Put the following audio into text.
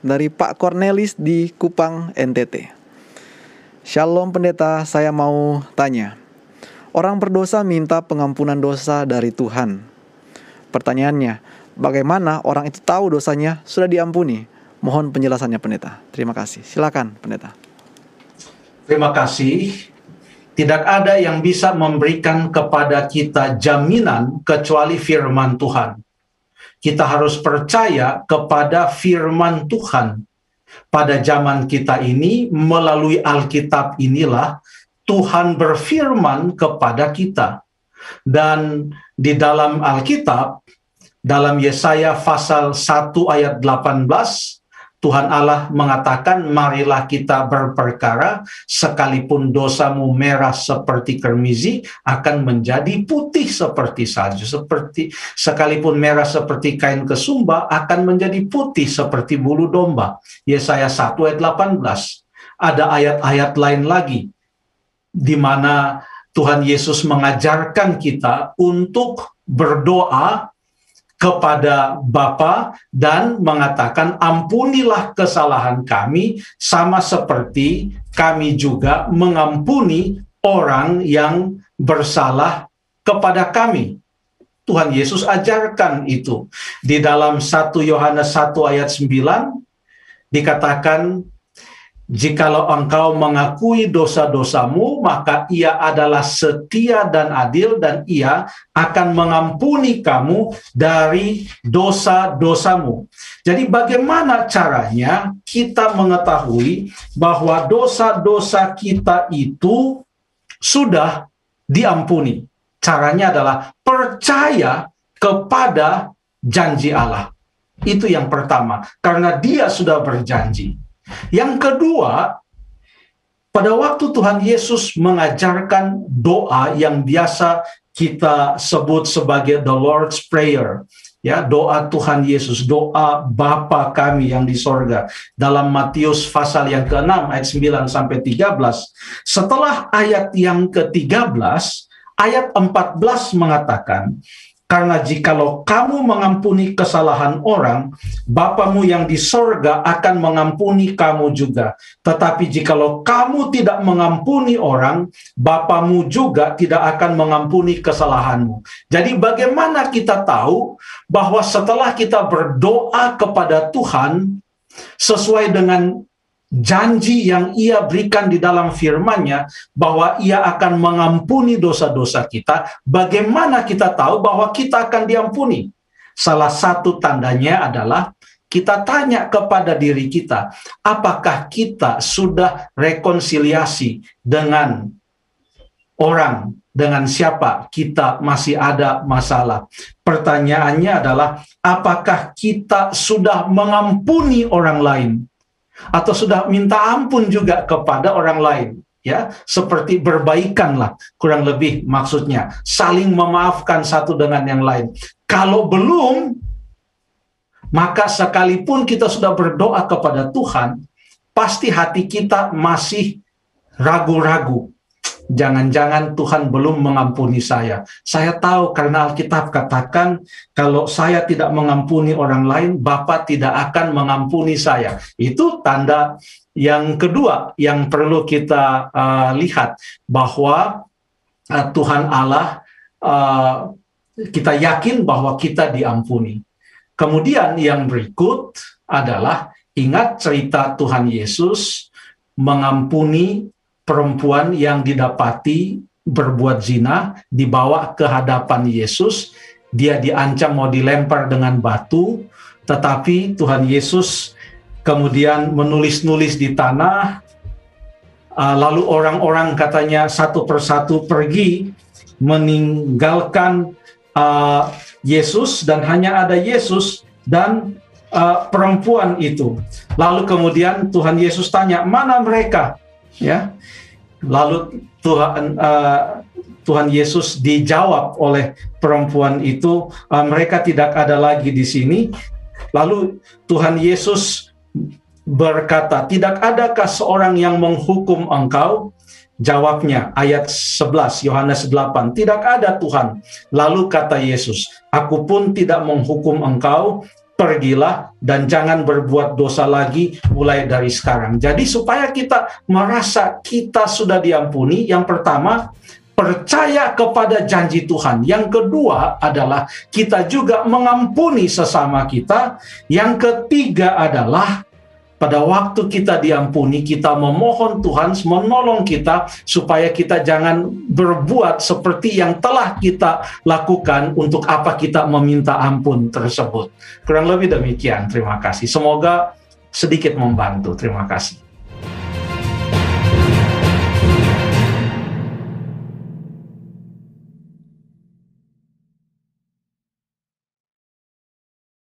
dari Pak Cornelis di Kupang, NTT. Shalom pendeta, saya mau tanya. Orang berdosa minta pengampunan dosa dari Tuhan. Pertanyaannya, bagaimana orang itu tahu dosanya sudah diampuni? Mohon penjelasannya pendeta. Terima kasih. Silakan pendeta. Terima kasih. Tidak ada yang bisa memberikan kepada kita jaminan kecuali firman Tuhan. Kita harus percaya kepada firman Tuhan. Pada zaman kita ini, melalui Alkitab inilah Tuhan berfirman kepada kita. Dan di dalam Alkitab, dalam Yesaya pasal 1 ayat 18, Tuhan Allah mengatakan, marilah kita berperkara, sekalipun dosamu merah seperti kermizi, akan menjadi putih seperti salju. Seperti sekalipun merah seperti kain kesumba, akan menjadi putih seperti bulu domba. Yesaya 1 ayat 18. Ada ayat-ayat lain lagi, di mana Tuhan Yesus mengajarkan kita untuk berdoa kepada Bapa dan mengatakan ampunilah kesalahan kami sama seperti kami juga mengampuni orang yang bersalah kepada kami. Tuhan Yesus ajarkan itu. Di dalam 1 Yohanes 1 ayat 9 dikatakan Jikalau engkau mengakui dosa-dosamu, maka ia adalah setia dan adil dan ia akan mengampuni kamu dari dosa-dosamu. Jadi bagaimana caranya kita mengetahui bahwa dosa-dosa kita itu sudah diampuni? Caranya adalah percaya kepada janji Allah. Itu yang pertama, karena dia sudah berjanji. Yang kedua, pada waktu Tuhan Yesus mengajarkan doa yang biasa kita sebut sebagai the Lord's Prayer, ya doa Tuhan Yesus, doa Bapa kami yang di sorga dalam Matius pasal yang ke-6 ayat 9 sampai 13. Setelah ayat yang ke-13, ayat 14 mengatakan, karena jikalau kamu mengampuni kesalahan orang, Bapamu yang di sorga akan mengampuni kamu juga. Tetapi jikalau kamu tidak mengampuni orang, Bapamu juga tidak akan mengampuni kesalahanmu. Jadi bagaimana kita tahu bahwa setelah kita berdoa kepada Tuhan, sesuai dengan janji yang ia berikan di dalam firman-Nya bahwa ia akan mengampuni dosa-dosa kita, bagaimana kita tahu bahwa kita akan diampuni? Salah satu tandanya adalah kita tanya kepada diri kita, apakah kita sudah rekonsiliasi dengan orang dengan siapa kita masih ada masalah. Pertanyaannya adalah apakah kita sudah mengampuni orang lain? Atau sudah minta ampun juga kepada orang lain ya. Seperti berbaikanlah kurang lebih maksudnya. Saling memaafkan satu dengan yang lain. Kalau belum maka sekalipun kita sudah berdoa kepada Tuhan pasti hati kita masih ragu-ragu jangan-jangan Tuhan belum mengampuni saya. Saya tahu karena Alkitab katakan kalau saya tidak mengampuni orang lain, Bapa tidak akan mengampuni saya. Itu tanda yang kedua yang perlu kita uh, lihat bahwa uh, Tuhan Allah uh, kita yakin bahwa kita diampuni. Kemudian yang berikut adalah ingat cerita Tuhan Yesus mengampuni perempuan yang didapati berbuat zina dibawa ke hadapan Yesus, dia diancam mau dilempar dengan batu, tetapi Tuhan Yesus kemudian menulis-nulis di tanah, uh, lalu orang-orang katanya satu persatu pergi meninggalkan uh, Yesus dan hanya ada Yesus dan uh, perempuan itu. Lalu kemudian Tuhan Yesus tanya, "Mana mereka?" Ya. Lalu Tuhan uh, Tuhan Yesus dijawab oleh perempuan itu, uh, mereka tidak ada lagi di sini. Lalu Tuhan Yesus berkata, "Tidak adakah seorang yang menghukum engkau?" Jawabnya ayat 11 Yohanes 8, "Tidak ada Tuhan." Lalu kata Yesus, "Aku pun tidak menghukum engkau, pergilah dan jangan berbuat dosa lagi mulai dari sekarang. Jadi supaya kita merasa kita sudah diampuni, yang pertama percaya kepada janji Tuhan. Yang kedua adalah kita juga mengampuni sesama kita. Yang ketiga adalah pada waktu kita diampuni, kita memohon Tuhan menolong kita supaya kita jangan berbuat seperti yang telah kita lakukan untuk apa kita meminta ampun tersebut. Kurang lebih demikian. Terima kasih. Semoga sedikit membantu. Terima kasih.